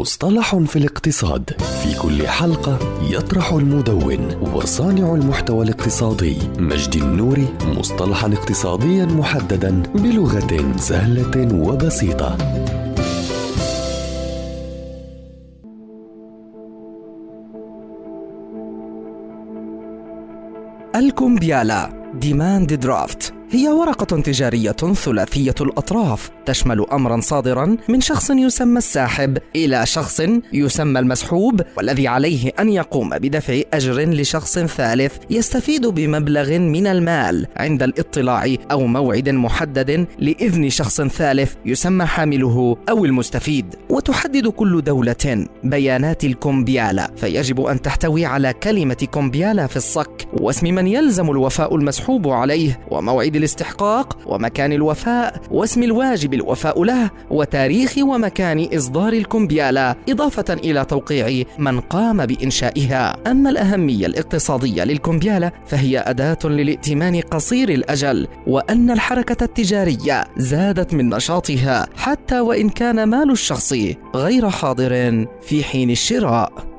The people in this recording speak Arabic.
مصطلح في الاقتصاد. في كل حلقة يطرح المدون وصانع المحتوى الاقتصادي مجد النوري مصطلحا اقتصاديا محددا بلغة سهلة وبسيطة. الكمبيالة demand draft هي ورقة تجارية ثلاثية الأطراف تشمل أمرا صادرا من شخص يسمى الساحب إلى شخص يسمى المسحوب والذي عليه أن يقوم بدفع أجر لشخص ثالث يستفيد بمبلغ من المال عند الاطلاع أو موعد محدد لإذن شخص ثالث يسمى حامله أو المستفيد. وتحدد كل دولة بيانات الكومبيالا فيجب أن تحتوي على كلمة كومبيالا في الصك واسم من يلزم الوفاء المسحوب عليه وموعد الاستحقاق ومكان الوفاء واسم الواجب الوفاء له وتاريخ ومكان إصدار الكمبيالا إضافة إلى توقيع من قام بإنشائها. أما الأهمية الاقتصادية للكمبيالا فهي أداة للائتمان قصير الأجل وأن الحركة التجارية زادت من نشاطها حتى وإن كان مال الشخص غير حاضر في حين الشراء.